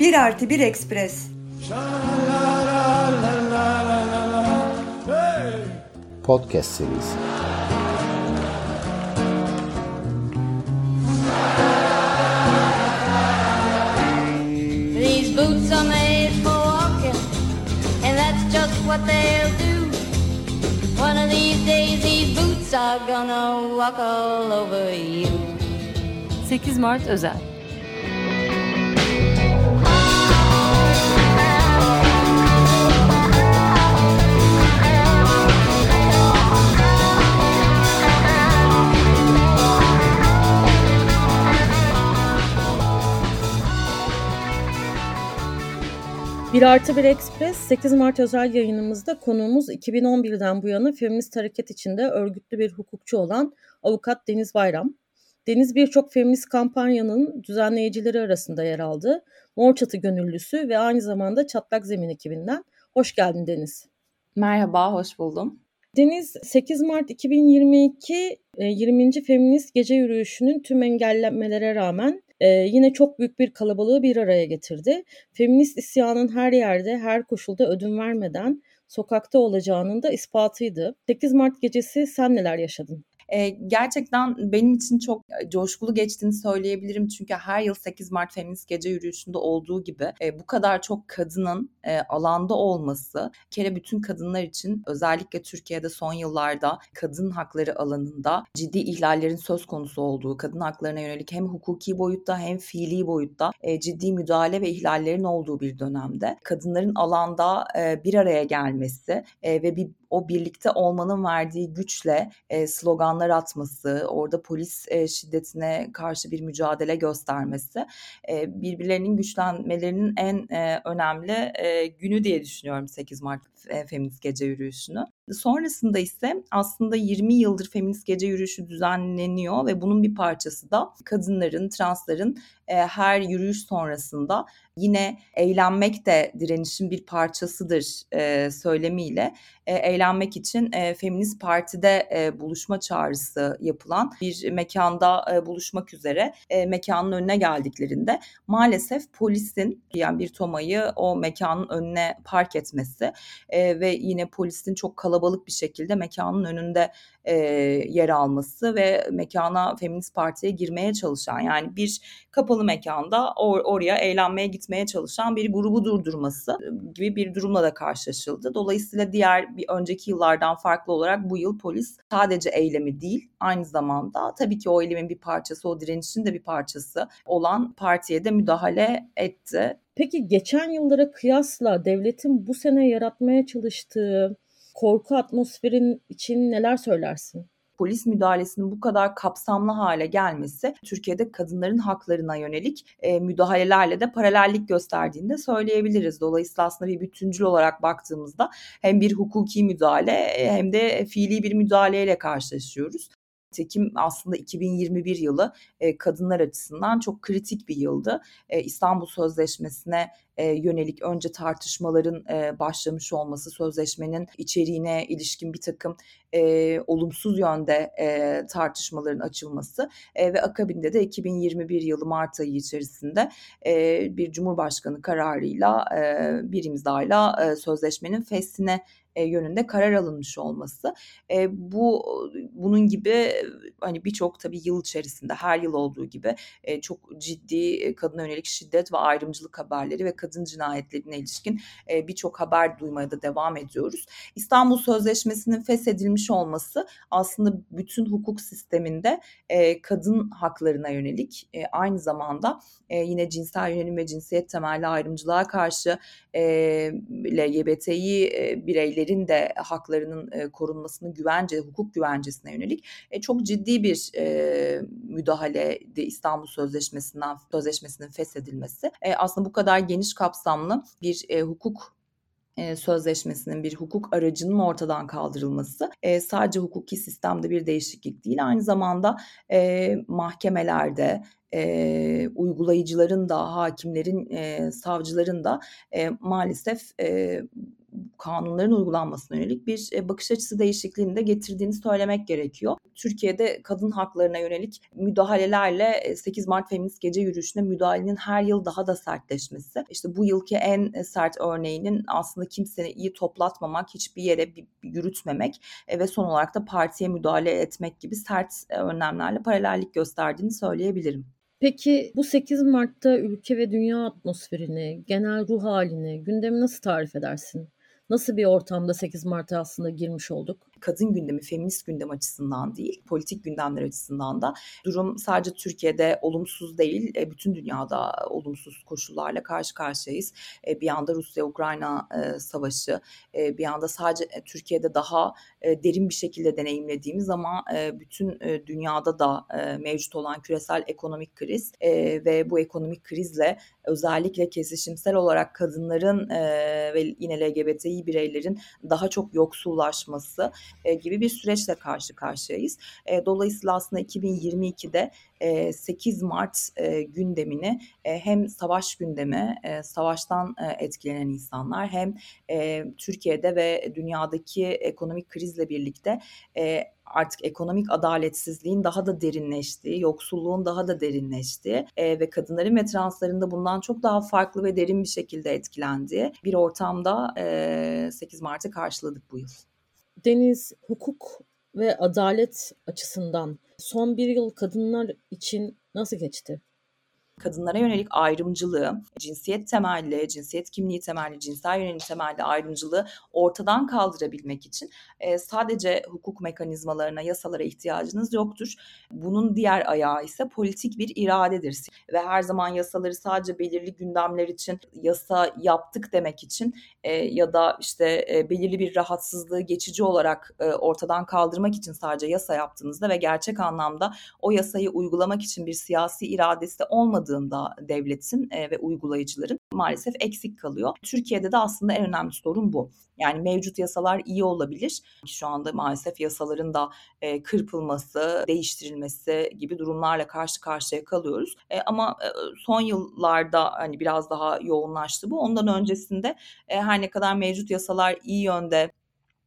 Bir artı bir ekspres. Podcast serisi. These boots are made for walking, and that's just what they'll do. 8 Mart özel. Bir artı bir ekspres 8 Mart özel yayınımızda konuğumuz 2011'den bu yana feminist hareket içinde örgütlü bir hukukçu olan avukat Deniz Bayram. Deniz birçok feminist kampanyanın düzenleyicileri arasında yer aldı. Mor Çatı gönüllüsü ve aynı zamanda Çatlak Zemin ekibinden. Hoş geldin Deniz. Merhaba, hoş buldum. Deniz 8 Mart 2022 20. Feminist Gece Yürüyüşü'nün tüm engellemelere rağmen e, yine çok büyük bir kalabalığı bir araya getirdi. Feminist isyanın her yerde, her koşulda ödün vermeden sokakta olacağının da ispatıydı. 8 Mart gecesi sen neler yaşadın? Gerçekten benim için çok coşkulu geçtiğini söyleyebilirim. Çünkü her yıl 8 Mart Feminist Gece Yürüyüşü'nde olduğu gibi e, bu kadar çok kadının e, alanda olması kere bütün kadınlar için özellikle Türkiye'de son yıllarda kadın hakları alanında ciddi ihlallerin söz konusu olduğu, kadın haklarına yönelik hem hukuki boyutta hem fiili boyutta e, ciddi müdahale ve ihlallerin olduğu bir dönemde kadınların alanda e, bir araya gelmesi e, ve bir o birlikte olmanın verdiği güçle e, sloganlar atması, orada polis e, şiddetine karşı bir mücadele göstermesi e, birbirlerinin güçlenmelerinin en e, önemli e, günü diye düşünüyorum 8 Mart e, Feminist Gece Yürüyüşü'nü. Sonrasında ise aslında 20 yıldır Feminist Gece Yürüyüşü düzenleniyor ve bunun bir parçası da kadınların, transların e, her yürüyüş sonrasında yine eğlenmek de direnişin bir parçasıdır e, söylemiyle. E, eğlenmek için e, Feminist Parti'de e, buluşma çağrısı yapılan bir mekanda e, buluşmak üzere e, mekanın önüne geldiklerinde maalesef polisin yani bir tomayı o mekanın önüne park etmesi e, ve yine polisin çok kalabalık bir şekilde mekanın önünde e, yer alması ve mekana Feminist Parti'ye girmeye çalışan yani bir kapalı mekanda or- oraya eğlenmeye gitmeye çalışan bir grubu durdurması gibi bir durumla da karşılaşıldı. Dolayısıyla diğer bir önceki yıllardan farklı olarak bu yıl polis sadece eylemi değil aynı zamanda tabii ki o eylemin bir parçası o direnişin de bir parçası olan partiye de müdahale etti. Peki geçen yıllara kıyasla devletin bu sene yaratmaya çalıştığı korku atmosferin için neler söylersin? polis müdahalesinin bu kadar kapsamlı hale gelmesi Türkiye'de kadınların haklarına yönelik e, müdahalelerle de paralellik gösterdiğini de söyleyebiliriz. Dolayısıyla aslında bir bütüncül olarak baktığımızda hem bir hukuki müdahale hem de fiili bir müdahaleyle karşılaşıyoruz. Tekim aslında 2021 yılı e, kadınlar açısından çok kritik bir yıldı. E, İstanbul Sözleşmesi'ne e, yönelik önce tartışmaların e, başlamış olması, sözleşmenin içeriğine ilişkin bir takım e, olumsuz yönde e, tartışmaların açılması e, ve akabinde de 2021 yılı Mart ayı içerisinde e, bir Cumhurbaşkanı kararıyla e, bir imzayla e, sözleşmenin fesline e, yönünde karar alınmış olması. E, bu bunun gibi hani birçok tabii yıl içerisinde her yıl olduğu gibi e, çok ciddi kadına yönelik şiddet ve ayrımcılık haberleri ve kadın cinayetlerine ilişkin e, birçok haber duymaya da devam ediyoruz. İstanbul Sözleşmesi'nin feshedilmiş olması aslında bütün hukuk sisteminde e, kadın haklarına yönelik e, aynı zamanda e, yine cinsel yönelim ve cinsiyet temelli ayrımcılığa karşı e, LGBTİ e, bireylerin de haklarının e, korunmasını güvence, hukuk güvencesine yönelik e, çok ciddi bir e, müdahaleydi İstanbul Sözleşmesi'nden sözleşmesinin feshedilmesi. E, aslında bu kadar geniş kapsamlı bir e, hukuk sözleşmesinin bir hukuk aracının ortadan kaldırılması sadece hukuki sistemde bir değişiklik değil aynı zamanda mahkemelerde e, uygulayıcıların da hakimlerin e, savcıların da e, maalesef e, kanunların uygulanmasına yönelik bir e, bakış açısı değişikliğini de getirdiğini söylemek gerekiyor. Türkiye'de kadın haklarına yönelik müdahalelerle 8 Mart Feminist Gece Yürüyüşü'ne müdahalenin her yıl daha da sertleşmesi. İşte bu yılki en sert örneğinin aslında kimseyi toplatmamak, hiçbir yere yürütmemek ve son olarak da partiye müdahale etmek gibi sert önlemlerle paralellik gösterdiğini söyleyebilirim. Peki bu 8 Mart'ta ülke ve dünya atmosferini, genel ruh halini, gündemi nasıl tarif edersin? Nasıl bir ortamda 8 Mart'a aslında girmiş olduk? Kadın gündemi, feminist gündem açısından değil, politik gündemler açısından da durum sadece Türkiye'de olumsuz değil, e, bütün dünyada olumsuz koşullarla karşı karşıyayız. E, bir yanda Rusya-Ukrayna e, savaşı, bir yanda sadece Türkiye'de daha derin bir şekilde deneyimlediğimiz ama bütün dünyada da mevcut olan küresel ekonomik kriz ve bu ekonomik krizle özellikle kesişimsel olarak kadınların ve yine LGBTİ bireylerin daha çok yoksullaşması e, gibi bir süreçle karşı karşıyayız. E, dolayısıyla aslında 2022'de e, 8 Mart e, gündemini e, hem savaş gündemi, savaştan etkilenen insanlar hem Türkiye'de ve dünyadaki ekonomik krizle birlikte artık ekonomik adaletsizliğin daha da derinleştiği, yoksulluğun daha da derinleştiği e, ve kadınların ve transların da bundan çok daha farklı ve derin bir şekilde etkilendiği bir ortamda e, 8 Mart'ı karşıladık bu yıl. Deniz, hukuk ve adalet açısından son bir yıl kadınlar için nasıl geçti? Kadınlara yönelik ayrımcılığı, cinsiyet temelli, cinsiyet kimliği temelli, cinsel yönelim temelli ayrımcılığı ortadan kaldırabilmek için e, sadece hukuk mekanizmalarına, yasalara ihtiyacınız yoktur. Bunun diğer ayağı ise politik bir iradedir. Ve her zaman yasaları sadece belirli gündemler için yasa yaptık demek için e, ya da işte e, belirli bir rahatsızlığı geçici olarak ortadan kaldırmak için sadece yasa yaptığınızda ve gerçek anlamda o yasayı uygulamak için bir siyasi iradesi olmadığı olmadığında devletin ve uygulayıcıların maalesef eksik kalıyor. Türkiye'de de aslında en önemli sorun bu. Yani mevcut yasalar iyi olabilir. Şu anda maalesef yasaların da e, kırpılması, değiştirilmesi gibi durumlarla karşı karşıya kalıyoruz. E, ama e, son yıllarda hani biraz daha yoğunlaştı bu. Ondan öncesinde e, her ne kadar mevcut yasalar iyi yönde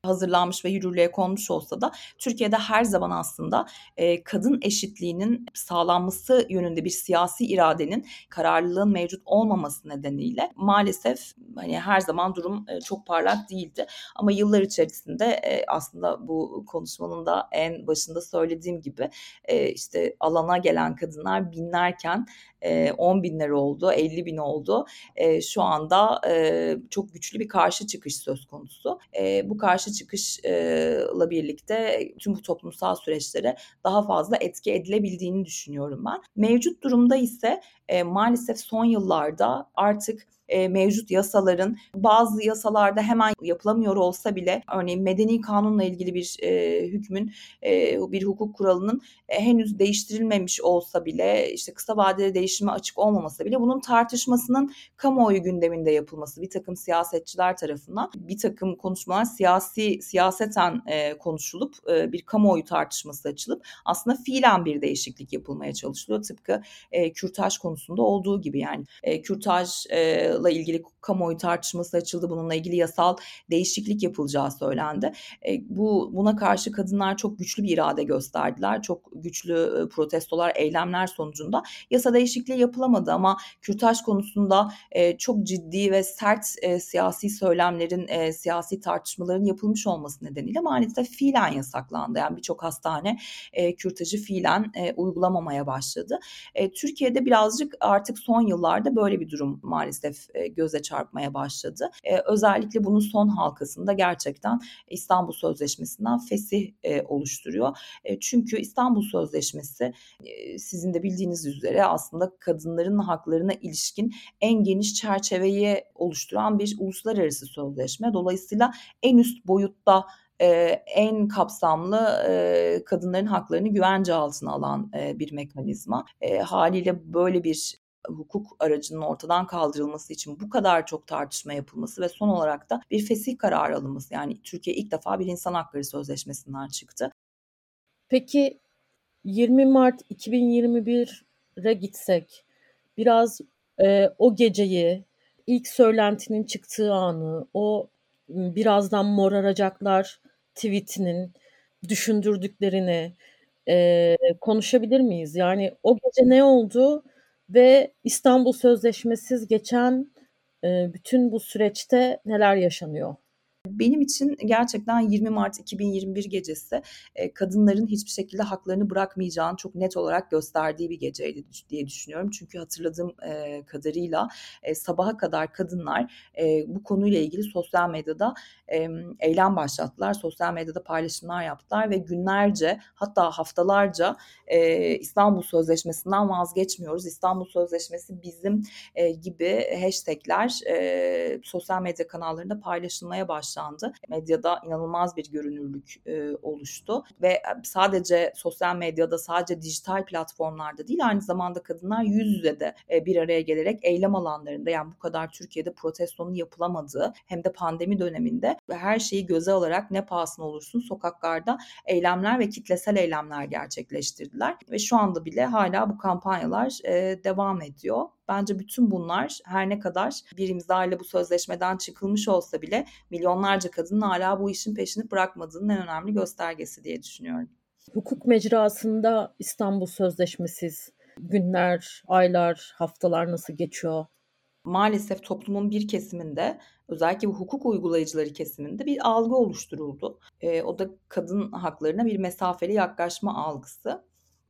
hazırlanmış ve yürürlüğe konmuş olsa da Türkiye'de her zaman aslında e, kadın eşitliğinin sağlanması yönünde bir siyasi iradenin kararlılığın mevcut olmaması nedeniyle maalesef hani her zaman durum e, çok parlak değildi. Ama yıllar içerisinde e, aslında bu konuşmanın da en başında söylediğim gibi e, işte alana gelen kadınlar binlerken e, 10 binler oldu, 50 bin oldu. E, şu anda e, çok güçlü bir karşı çıkış söz konusu. E, bu karşı çıkışla birlikte tüm bu toplumsal süreçlere daha fazla etki edilebildiğini düşünüyorum ben. Mevcut durumda ise maalesef son yıllarda artık e, mevcut yasaların bazı yasalarda hemen yapılamıyor olsa bile örneğin medeni kanunla ilgili bir e, hükmün e, bir hukuk kuralının e, henüz değiştirilmemiş olsa bile işte kısa vadede değişime açık olmaması bile bunun tartışmasının kamuoyu gündeminde yapılması bir takım siyasetçiler tarafından bir takım konuşmalar siyasi siyaseten e, konuşulup e, bir kamuoyu tartışması açılıp aslında fiilen bir değişiklik yapılmaya çalışılıyor. Tıpkı e, kürtaj konusunda olduğu gibi yani e, kürtaj e, ilgili kamuoyu tartışması açıldı. Bununla ilgili yasal değişiklik yapılacağı söylendi. E, bu buna karşı kadınlar çok güçlü bir irade gösterdiler. Çok güçlü e, protestolar, eylemler sonucunda yasa değişikliği yapılamadı ama kürtaj konusunda e, çok ciddi ve sert e, siyasi söylemlerin, e, siyasi tartışmaların yapılmış olması nedeniyle maalesef fiilen yasaklandı. Yani birçok hastane e, kürtajı fiilen e, uygulamamaya başladı. E, Türkiye'de birazcık artık son yıllarda böyle bir durum maalesef e, göze çarpmaya başladı. E, özellikle bunun son halkasında gerçekten İstanbul Sözleşmesi'nden fesih e, oluşturuyor. çünkü İstanbul Sözleşmesi sizin de bildiğiniz üzere aslında kadınların haklarına ilişkin en geniş çerçeveyi oluşturan bir uluslararası sözleşme. Dolayısıyla en üst boyutta en kapsamlı kadınların haklarını güvence altına alan bir mekanizma. haliyle böyle bir hukuk aracının ortadan kaldırılması için bu kadar çok tartışma yapılması ve son olarak da bir fesih kararı alınması. Yani Türkiye ilk defa bir insan hakları sözleşmesinden çıktı. Peki 20 Mart 2021'e gitsek biraz e, o geceyi ilk söylentinin çıktığı anı, o birazdan moraracaklar tweetinin düşündürdüklerini e, konuşabilir miyiz? Yani o gece ne oldu ve İstanbul Sözleşmesiz geçen bütün bu süreçte neler yaşanıyor? Benim için gerçekten 20 Mart 2021 gecesi kadınların hiçbir şekilde haklarını bırakmayacağını çok net olarak gösterdiği bir geceydi diye düşünüyorum. Çünkü hatırladığım kadarıyla sabaha kadar kadınlar bu konuyla ilgili sosyal medyada eylem başlattılar. Sosyal medyada paylaşımlar yaptılar ve günlerce hatta haftalarca İstanbul Sözleşmesi'nden vazgeçmiyoruz. İstanbul Sözleşmesi bizim gibi hashtagler sosyal medya kanallarında paylaşılmaya başladı başlandı. Medyada inanılmaz bir görünürlük e, oluştu ve sadece sosyal medyada sadece dijital platformlarda değil aynı zamanda kadınlar yüz yüze de e, bir araya gelerek eylem alanlarında yani bu kadar Türkiye'de protestonun yapılamadığı hem de pandemi döneminde ve her şeyi göze alarak ne pahasına olursun sokaklarda eylemler ve kitlesel eylemler gerçekleştirdiler ve şu anda bile hala bu kampanyalar e, devam ediyor. Bence bütün bunlar her ne kadar bir imza ile bu sözleşmeden çıkılmış olsa bile milyonlarca kadının hala bu işin peşini bırakmadığının en önemli göstergesi diye düşünüyorum. Hukuk mecrasında İstanbul Sözleşmesiz günler, aylar, haftalar nasıl geçiyor? Maalesef toplumun bir kesiminde özellikle bu hukuk uygulayıcıları kesiminde bir algı oluşturuldu. E, o da kadın haklarına bir mesafeli yaklaşma algısı.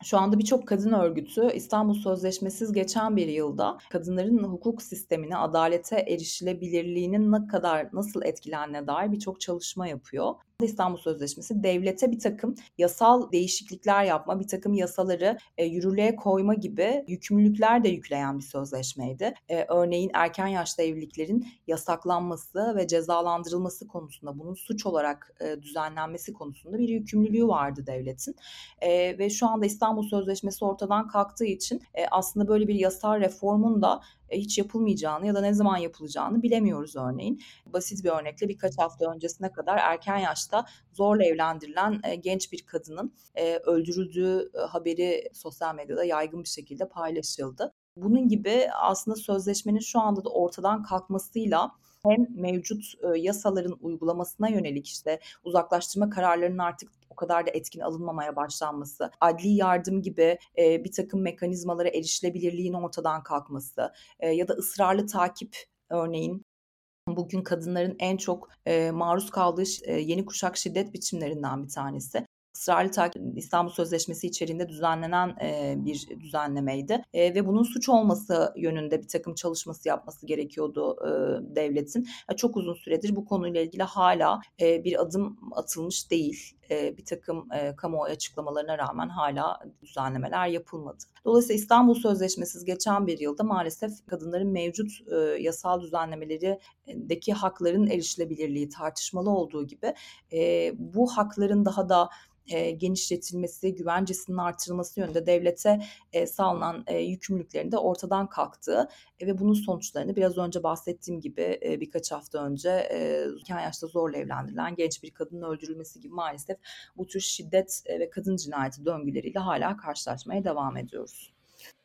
Şu anda birçok kadın örgütü İstanbul Sözleşmesiz geçen bir yılda kadınların hukuk sistemine, adalete erişilebilirliğinin ne kadar nasıl etkilendiğine dair birçok çalışma yapıyor. İstanbul Sözleşmesi devlete bir takım yasal değişiklikler yapma, bir takım yasaları e, yürürlüğe koyma gibi yükümlülükler de yükleyen bir sözleşmeydi. E, örneğin erken yaşta evliliklerin yasaklanması ve cezalandırılması konusunda, bunun suç olarak e, düzenlenmesi konusunda bir yükümlülüğü vardı devletin. E, ve şu anda İstanbul Sözleşmesi ortadan kalktığı için e, aslında böyle bir yasal reformun da hiç yapılmayacağını ya da ne zaman yapılacağını bilemiyoruz örneğin. Basit bir örnekle birkaç hafta öncesine kadar erken yaşta zorla evlendirilen e, genç bir kadının e, öldürüldüğü haberi sosyal medyada yaygın bir şekilde paylaşıldı. Bunun gibi aslında sözleşmenin şu anda da ortadan kalkmasıyla hem mevcut yasaların uygulamasına yönelik işte uzaklaştırma kararlarının artık o kadar da etkin alınmamaya başlanması, adli yardım gibi e, bir takım mekanizmalara erişilebilirliğin ortadan kalkması e, ya da ısrarlı takip örneğin bugün kadınların en çok e, maruz kaldığı e, yeni kuşak şiddet biçimlerinden bir tanesi ısrarlı takip İstanbul Sözleşmesi içerisinde düzenlenen e, bir düzenlemeydi e, ve bunun suç olması yönünde bir takım çalışması yapması gerekiyordu e, devletin. Yani çok uzun süredir bu konuyla ilgili hala e, bir adım atılmış değil. E, bir takım e, kamuoyu açıklamalarına rağmen hala düzenlemeler yapılmadı. Dolayısıyla İstanbul Sözleşmesiz geçen bir yılda maalesef kadınların mevcut e, yasal düzenlemelerindeki hakların erişilebilirliği tartışmalı olduğu gibi e, bu hakların daha da e, genişletilmesi, güvencesinin artırılması yönünde devlete e, sağlanan e, yükümlülüklerin de ortadan kalktığı e, ve bunun sonuçlarını biraz önce bahsettiğim gibi e, birkaç hafta önce e, yaşta zorla evlendirilen genç bir kadının öldürülmesi gibi maalesef bu tür şiddet e, ve kadın cinayeti döngüleriyle hala karşılaşmaya devam ediyoruz.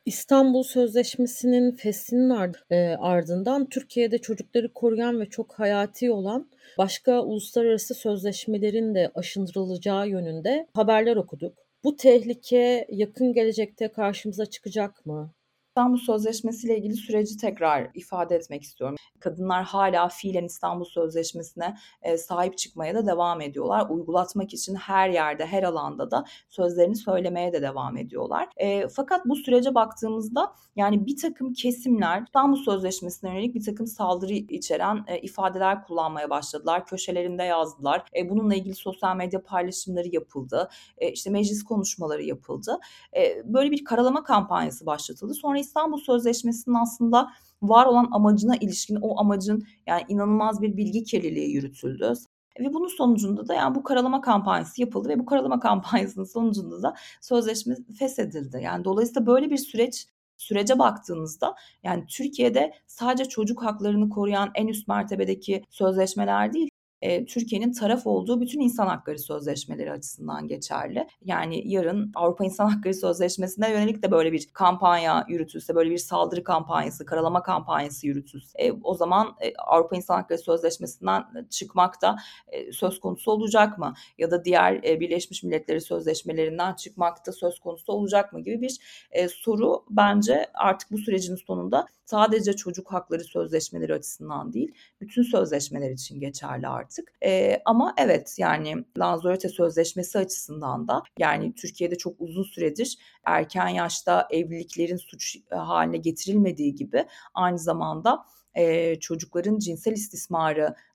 İstanbul Sözleşmesi'nin feshinin e, ardından Türkiye'de çocukları koruyan ve çok hayati olan başka uluslararası sözleşmelerin de aşındırılacağı yönünde haberler okuduk. Bu tehlike yakın gelecekte karşımıza çıkacak mı? İstanbul Sözleşmesi ile ilgili süreci tekrar ifade etmek istiyorum. Kadınlar hala fiilen İstanbul Sözleşmesi'ne e, sahip çıkmaya da devam ediyorlar. Uygulatmak için her yerde, her alanda da sözlerini söylemeye de devam ediyorlar. E, fakat bu sürece baktığımızda yani bir takım kesimler İstanbul Sözleşmesi'ne yönelik bir takım saldırı içeren e, ifadeler kullanmaya başladılar. Köşelerinde yazdılar. Bununla ilgili sosyal medya paylaşımları yapıldı. E, işte meclis konuşmaları yapıldı. Böyle bir karalama kampanyası başlatıldı. Sonra İstanbul Sözleşmesi'nin aslında var olan amacına ilişkin o amacın yani inanılmaz bir bilgi kirliliği yürütüldü. Ve bunun sonucunda da yani bu karalama kampanyası yapıldı ve bu karalama kampanyasının sonucunda da sözleşme feshedildi. Yani dolayısıyla böyle bir süreç sürece baktığınızda yani Türkiye'de sadece çocuk haklarını koruyan en üst mertebedeki sözleşmeler değil e, Türkiye'nin taraf olduğu bütün insan hakları sözleşmeleri açısından geçerli. Yani yarın Avrupa İnsan Hakları Sözleşmesi'ne yönelik de böyle bir kampanya yürütülse, böyle bir saldırı kampanyası, karalama kampanyası yürütülse e, o zaman e, Avrupa İnsan Hakları Sözleşmesi'nden çıkmak da e, söz konusu olacak mı? Ya da diğer e, Birleşmiş Milletleri sözleşmelerinden çıkmak da söz konusu olacak mı gibi bir e, soru bence artık bu sürecin sonunda sadece çocuk hakları sözleşmeleri açısından değil, bütün sözleşmeler için geçerli artık. E, ama evet yani Lanzarote Sözleşmesi açısından da yani Türkiye'de çok uzun süredir erken yaşta evliliklerin suç haline getirilmediği gibi aynı zamanda e, çocukların cinsel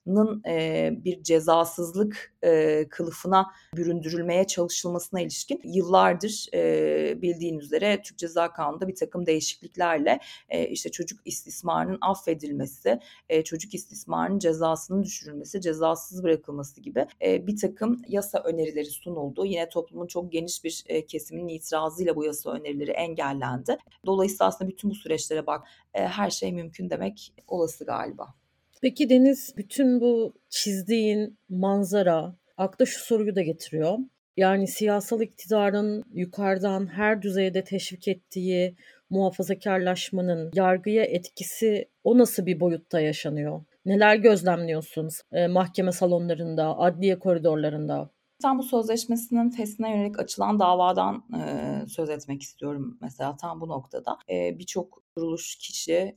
istismarının e, bir cezasızlık e, kılıfına büründürülmeye çalışılmasına ilişkin yıllardır e, bildiğin üzere Türk Ceza Kanunu'nda bir takım değişikliklerle e, işte çocuk istismarının affedilmesi, e, çocuk istismarının cezasının düşürülmesi, cezasız bırakılması gibi e, bir takım yasa önerileri sunuldu. Yine toplumun çok geniş bir e, kesiminin itirazıyla bu yasa önerileri engellendi. Dolayısıyla aslında bütün bu süreçlere bak e, her şey mümkün demek olası galiba. Peki Deniz bütün bu çizdiğin manzara akla şu soruyu da getiriyor. Yani siyasal iktidarın yukarıdan her düzeyde teşvik ettiği muhafazakarlaşmanın yargıya etkisi o nasıl bir boyutta yaşanıyor? Neler gözlemliyorsunuz e, mahkeme salonlarında, adliye koridorlarında? İstanbul Sözleşmesi'nin fesline yönelik açılan davadan e, söz etmek istiyorum mesela tam bu noktada. E, Birçok kuruluş kişi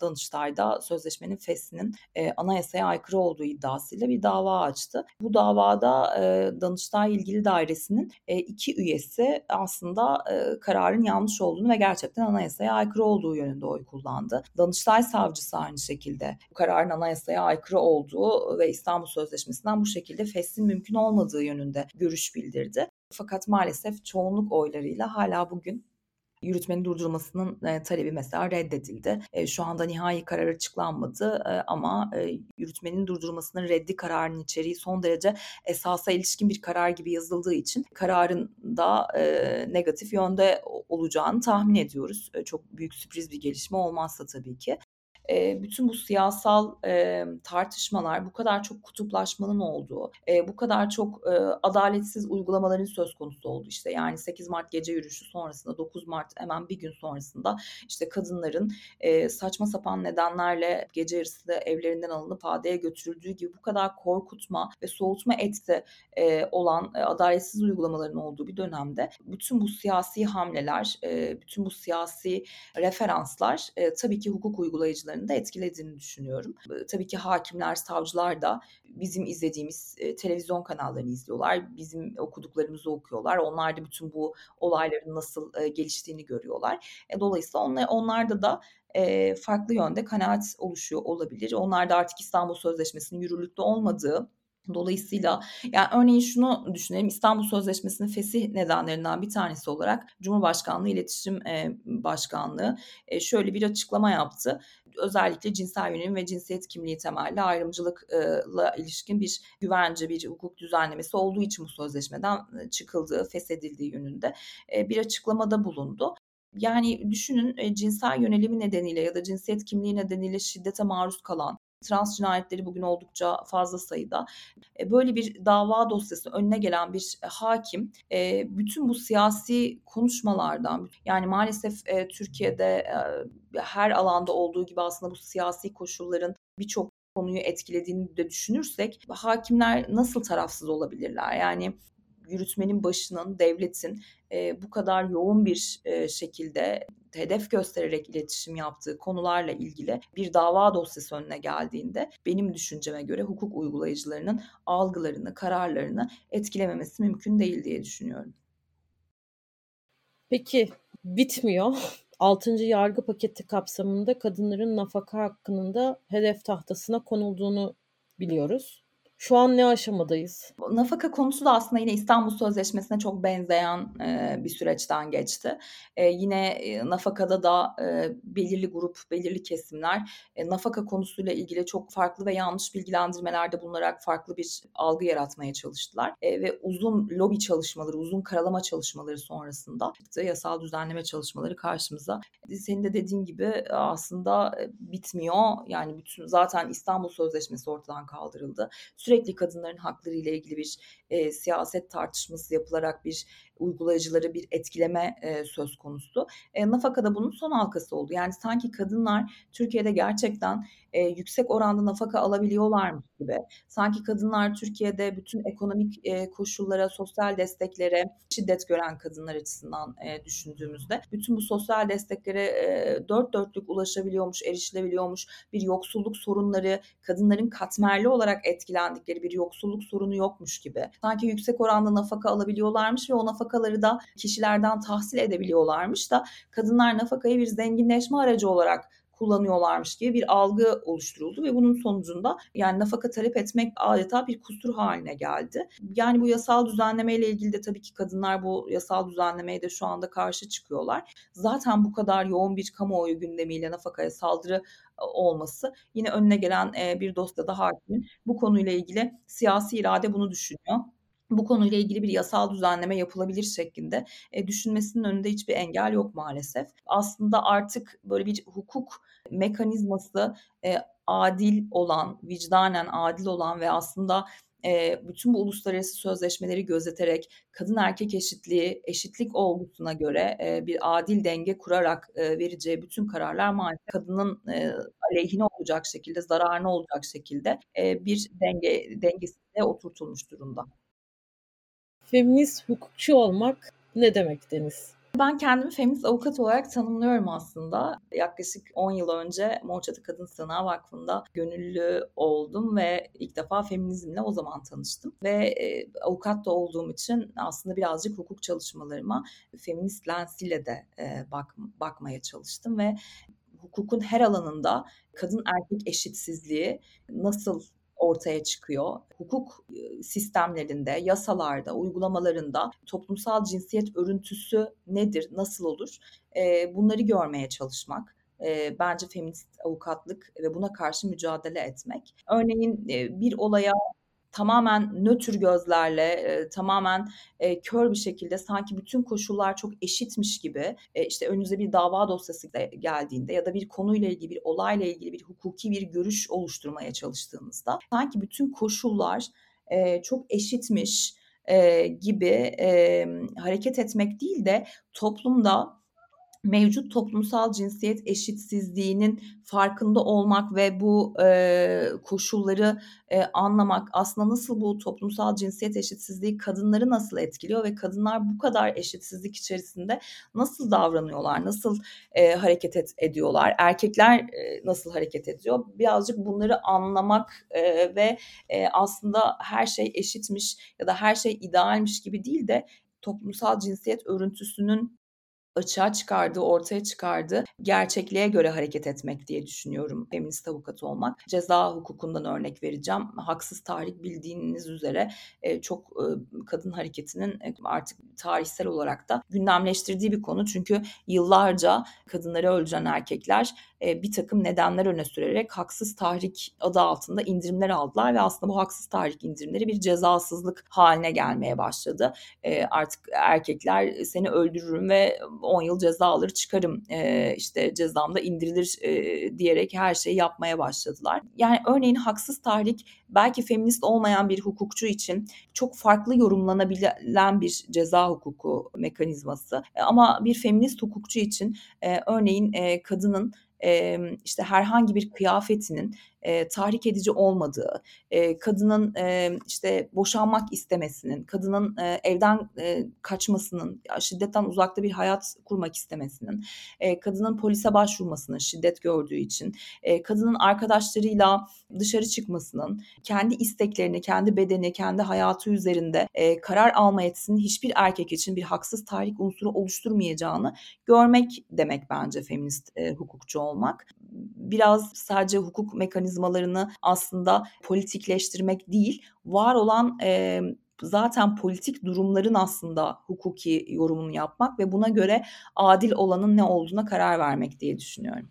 Danıştay'da sözleşmenin feslinin e, anayasaya aykırı olduğu iddiasıyla bir dava açtı. Bu davada e, Danıştay İlgili Dairesi'nin e, iki üyesi aslında e, kararın yanlış olduğunu ve gerçekten anayasaya aykırı olduğu yönünde oy kullandı. Danıştay savcısı aynı şekilde bu kararın anayasaya aykırı olduğu ve İstanbul Sözleşmesi'nden bu şekilde feslin mümkün olmadığı yönünde görüş bildirdi. Fakat maalesef çoğunluk oylarıyla hala bugün yürütmenin durdurulmasının e, talebi mesela reddedildi. E, şu anda nihai karar açıklanmadı e, ama e, yürütmenin durdurulmasının reddi kararının içeriği son derece esasa ilişkin bir karar gibi yazıldığı için kararın da e, negatif yönde olacağını tahmin ediyoruz. E, çok büyük sürpriz bir gelişme olmazsa tabii ki e, bütün bu siyasal e, tartışmalar, bu kadar çok kutuplaşmanın olduğu, e, bu kadar çok e, adaletsiz uygulamaların söz konusu oldu işte. Yani 8 Mart gece yürüyüşü sonrasında 9 Mart hemen bir gün sonrasında işte kadınların e, saçma sapan nedenlerle gece yarısı evlerinden alınıp adaya götürüldüğü gibi bu kadar korkutma ve soğutma etkisi e, olan e, adaletsiz uygulamaların olduğu bir dönemde bütün bu siyasi hamleler, e, bütün bu siyasi referanslar e, tabii ki hukuk uygulayıcılarının hayatlarını da etkilediğini düşünüyorum. Tabii ki hakimler, savcılar da bizim izlediğimiz televizyon kanallarını izliyorlar. Bizim okuduklarımızı okuyorlar. Onlar da bütün bu olayların nasıl geliştiğini görüyorlar. E, dolayısıyla onlar, onlarda da farklı yönde kanaat oluşuyor olabilir. Onlar da artık İstanbul Sözleşmesi'nin yürürlükte olmadığı Dolayısıyla yani örneğin şunu düşünelim İstanbul Sözleşmesi'nin fesih nedenlerinden bir tanesi olarak Cumhurbaşkanlığı İletişim Başkanlığı şöyle bir açıklama yaptı özellikle cinsel yönelim ve cinsiyet kimliği temelli ayrımcılıkla ilişkin bir güvence, bir hukuk düzenlemesi olduğu için bu sözleşmeden çıkıldığı, feshedildiği yönünde bir açıklamada bulundu. Yani düşünün cinsel yönelimi nedeniyle ya da cinsiyet kimliği nedeniyle şiddete maruz kalan trans cinayetleri bugün oldukça fazla sayıda. Böyle bir dava dosyası önüne gelen bir hakim bütün bu siyasi konuşmalardan yani maalesef Türkiye'de her alanda olduğu gibi aslında bu siyasi koşulların birçok konuyu etkilediğini de düşünürsek hakimler nasıl tarafsız olabilirler? Yani yürütmenin başının, devletin e, bu kadar yoğun bir e, şekilde hedef göstererek iletişim yaptığı konularla ilgili bir dava dosyası önüne geldiğinde benim düşünceme göre hukuk uygulayıcılarının algılarını, kararlarını etkilememesi mümkün değil diye düşünüyorum. Peki bitmiyor. 6. yargı paketi kapsamında kadınların nafaka hakkının da hedef tahtasına konulduğunu biliyoruz. Şu an ne aşamadayız? Nafaka konusu da aslında yine İstanbul Sözleşmesi'ne çok benzeyen e, bir süreçten geçti. E, yine e, nafakada da e, belirli grup, belirli kesimler e, nafaka konusuyla ilgili çok farklı ve yanlış bilgilendirmelerde bulunarak farklı bir algı yaratmaya çalıştılar. E, ve uzun lobi çalışmaları, uzun karalama çalışmaları sonrasında çıktı. Yasal düzenleme çalışmaları karşımıza. Senin de dediğin gibi aslında bitmiyor. Yani bütün zaten İstanbul Sözleşmesi ortadan kaldırıldı kadınların hakları ile ilgili bir e, siyaset tartışması yapılarak bir uygulayıcıları bir etkileme e, söz konusu. E, nafaka da bunun son halkası oldu. Yani sanki kadınlar Türkiye'de gerçekten e, yüksek oranda nafaka alabiliyorlarmış gibi. Sanki kadınlar Türkiye'de bütün ekonomik e, koşullara, sosyal desteklere şiddet gören kadınlar açısından e, düşündüğümüzde bütün bu sosyal desteklere e, dört dörtlük ulaşabiliyormuş, erişilebiliyormuş bir yoksulluk sorunları, kadınların katmerli olarak etkilendikleri bir yoksulluk sorunu yokmuş gibi. Sanki yüksek oranda nafaka alabiliyorlarmış ve o nafakaları da kişilerden tahsil edebiliyorlarmış da kadınlar nafakayı bir zenginleşme aracı olarak kullanıyorlarmış gibi bir algı oluşturuldu ve bunun sonucunda yani nafaka talep etmek adeta bir kusur haline geldi. Yani bu yasal düzenleme ile ilgili de tabii ki kadınlar bu yasal düzenlemeye de şu anda karşı çıkıyorlar. Zaten bu kadar yoğun bir kamuoyu gündemiyle nafakaya saldırı e, olması yine önüne gelen e, bir dosyada hakimin bu konuyla ilgili siyasi irade bunu düşünüyor bu konuyla ilgili bir yasal düzenleme yapılabilir şeklinde e, düşünmesinin önünde hiçbir engel yok maalesef. Aslında artık böyle bir hukuk mekanizması e, adil olan, vicdanen adil olan ve aslında e, bütün bu uluslararası sözleşmeleri gözeterek kadın erkek eşitliği, eşitlik olgusuna göre e, bir adil denge kurarak e, vereceği bütün kararlar maalesef kadının e, aleyhine olacak şekilde, zararına olacak şekilde e, bir denge dengesinde oturtulmuş durumda. Feminist hukukçu olmak ne demek Deniz? Ben kendimi feminist avukat olarak tanımlıyorum aslında. Yaklaşık 10 yıl önce Morçatı Kadın Sığınağı Vakfı'nda gönüllü oldum ve ilk defa feminizmle o zaman tanıştım. Ve e, avukat da olduğum için aslında birazcık hukuk çalışmalarıma feminist lensiyle de e, bak, bakmaya çalıştım ve hukukun her alanında kadın erkek eşitsizliği nasıl ortaya çıkıyor. Hukuk sistemlerinde, yasalarda, uygulamalarında toplumsal cinsiyet örüntüsü nedir, nasıl olur? Bunları görmeye çalışmak bence feminist avukatlık ve buna karşı mücadele etmek. Örneğin bir olaya tamamen nötr gözlerle, e, tamamen e, kör bir şekilde sanki bütün koşullar çok eşitmiş gibi e, işte önünüze bir dava dosyası geldiğinde ya da bir konuyla ilgili bir olayla ilgili bir hukuki bir görüş oluşturmaya çalıştığınızda sanki bütün koşullar e, çok eşitmiş e, gibi e, hareket etmek değil de toplumda mevcut toplumsal cinsiyet eşitsizliğinin farkında olmak ve bu e, koşulları e, anlamak aslında nasıl bu toplumsal cinsiyet eşitsizliği kadınları nasıl etkiliyor ve kadınlar bu kadar eşitsizlik içerisinde nasıl davranıyorlar, nasıl e, hareket et, ediyorlar, erkekler e, nasıl hareket ediyor? Birazcık bunları anlamak e, ve e, aslında her şey eşitmiş ya da her şey idealmiş gibi değil de toplumsal cinsiyet örüntüsünün açığa çıkardığı, ortaya çıkardığı gerçekliğe göre hareket etmek diye düşünüyorum feminist avukat olmak. Ceza hukukundan örnek vereceğim. Haksız tahrik bildiğiniz üzere e, çok e, kadın hareketinin e, artık tarihsel olarak da gündemleştirdiği bir konu. Çünkü yıllarca kadınları öldüren erkekler bir takım nedenler öne sürerek haksız tahrik adı altında indirimler aldılar ve aslında bu haksız tahrik indirimleri bir cezasızlık haline gelmeye başladı. Artık erkekler seni öldürürüm ve 10 yıl ceza alır çıkarım işte cezamda indirilir diyerek her şeyi yapmaya başladılar. Yani örneğin haksız tahrik belki feminist olmayan bir hukukçu için çok farklı yorumlanabilen bir ceza hukuku mekanizması. Ama bir feminist hukukçu için örneğin kadının işte herhangi bir kıyafetinin e, tahrik edici olmadığı, e, kadının e, işte boşanmak istemesinin, kadının e, evden e, kaçmasının, şiddetten uzakta bir hayat kurmak istemesinin, e, kadının polise başvurmasının şiddet gördüğü için, e, kadının arkadaşlarıyla dışarı çıkmasının, kendi isteklerini, kendi bedeni, kendi hayatı üzerinde e, karar alma yetisinin hiçbir erkek için bir haksız tahrik unsuru oluşturmayacağını görmek demek bence feminist e, hukukçu olmak. Biraz sadece hukuk mekanizmalarını aslında politikleştirmek değil, var olan e, zaten politik durumların aslında hukuki yorumunu yapmak ve buna göre adil olanın ne olduğuna karar vermek diye düşünüyorum.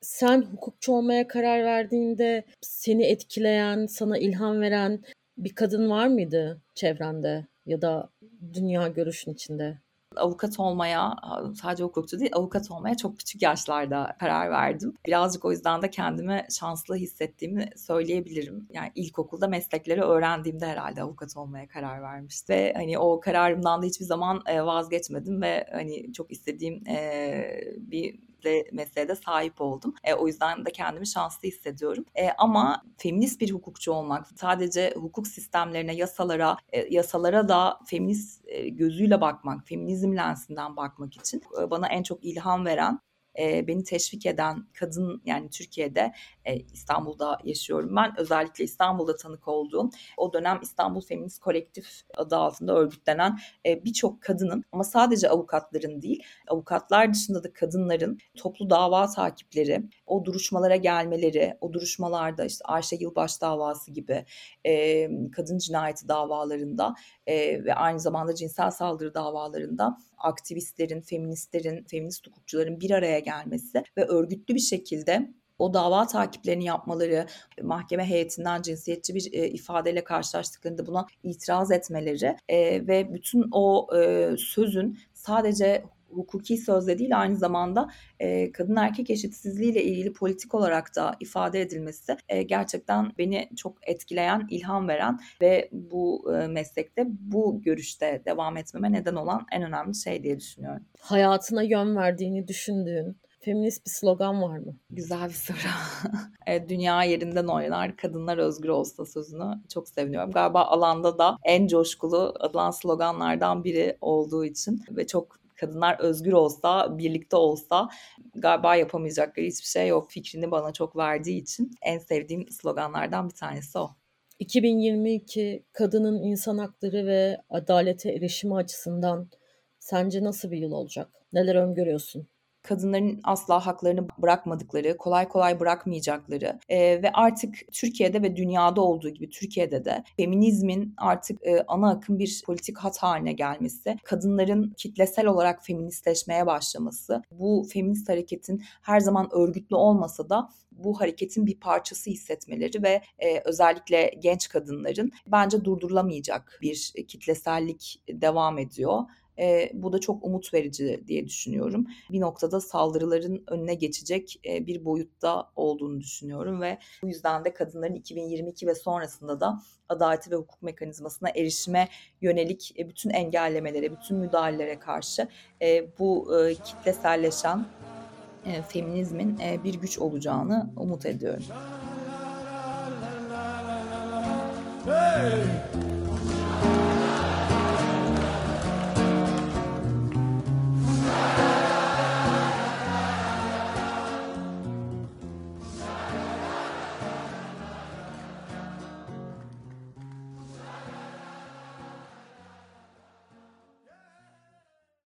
Sen hukukçu olmaya karar verdiğinde seni etkileyen, sana ilham veren bir kadın var mıydı çevrende ya da dünya görüşün içinde? Avukat olmaya sadece hukukçu değil avukat olmaya çok küçük yaşlarda karar verdim. Birazcık o yüzden de kendimi şanslı hissettiğimi söyleyebilirim. Yani ilkokulda meslekleri öğrendiğimde herhalde avukat olmaya karar vermiştim. Ve hani o kararımdan da hiçbir zaman vazgeçmedim ve hani çok istediğim bir mesleğe de sahip oldum. E, o yüzden de kendimi şanslı hissediyorum. E, ama feminist bir hukukçu olmak, sadece hukuk sistemlerine, yasalara, e, yasalara da feminist e, gözüyle bakmak, feminizm lensinden bakmak için e, bana en çok ilham veren e, beni teşvik eden kadın yani Türkiye'de e, İstanbul'da yaşıyorum ben. Özellikle İstanbul'da tanık olduğum o dönem İstanbul Feminist Kolektif adı altında örgütlenen e, birçok kadının ama sadece avukatların değil avukatlar dışında da kadınların toplu dava takipleri, o duruşmalara gelmeleri, o duruşmalarda işte Ayşe Yılbaş davası gibi e, kadın cinayeti davalarında e, ve aynı zamanda cinsel saldırı davalarında aktivistlerin, feministlerin, feminist hukukçuların bir araya gelmesi ve örgütlü bir şekilde o dava takiplerini yapmaları, mahkeme heyetinden cinsiyetçi bir e, ifadeyle karşılaştıklarında buna itiraz etmeleri e, ve bütün o e, sözün sadece hukuki sözde değil aynı zamanda e, kadın erkek eşitsizliği ile ilgili politik olarak da ifade edilmesi e, gerçekten beni çok etkileyen, ilham veren ve bu e, meslekte bu görüşte devam etmeme neden olan en önemli şey diye düşünüyorum. Hayatına yön verdiğini düşündüğün feminist bir slogan var mı? Güzel bir soru. evet, dünya yerinden oynar, kadınlar özgür olsa sözünü çok seviniyorum. Galiba alanda da en coşkulu adılan sloganlardan biri olduğu için ve çok kadınlar özgür olsa, birlikte olsa galiba yapamayacakları hiçbir şey yok. Fikrini bana çok verdiği için en sevdiğim sloganlardan bir tanesi o. 2022 kadının insan hakları ve adalete erişimi açısından sence nasıl bir yıl olacak? Neler öngörüyorsun? Kadınların asla haklarını bırakmadıkları, kolay kolay bırakmayacakları e, ve artık Türkiye'de ve dünyada olduğu gibi Türkiye'de de feminizmin artık e, ana akım bir politik hat haline gelmesi, kadınların kitlesel olarak feministleşmeye başlaması, bu feminist hareketin her zaman örgütlü olmasa da bu hareketin bir parçası hissetmeleri ve e, özellikle genç kadınların bence durdurulamayacak bir kitlesellik devam ediyor. E, bu da çok umut verici diye düşünüyorum. Bir noktada saldırıların önüne geçecek e, bir boyutta olduğunu düşünüyorum ve bu yüzden de kadınların 2022 ve sonrasında da adaleti ve hukuk mekanizmasına erişime yönelik e, bütün engellemelere, bütün müdahalelere karşı e, bu e, kitleselleşen e, feminizmin e, bir güç olacağını umut ediyorum. Hey!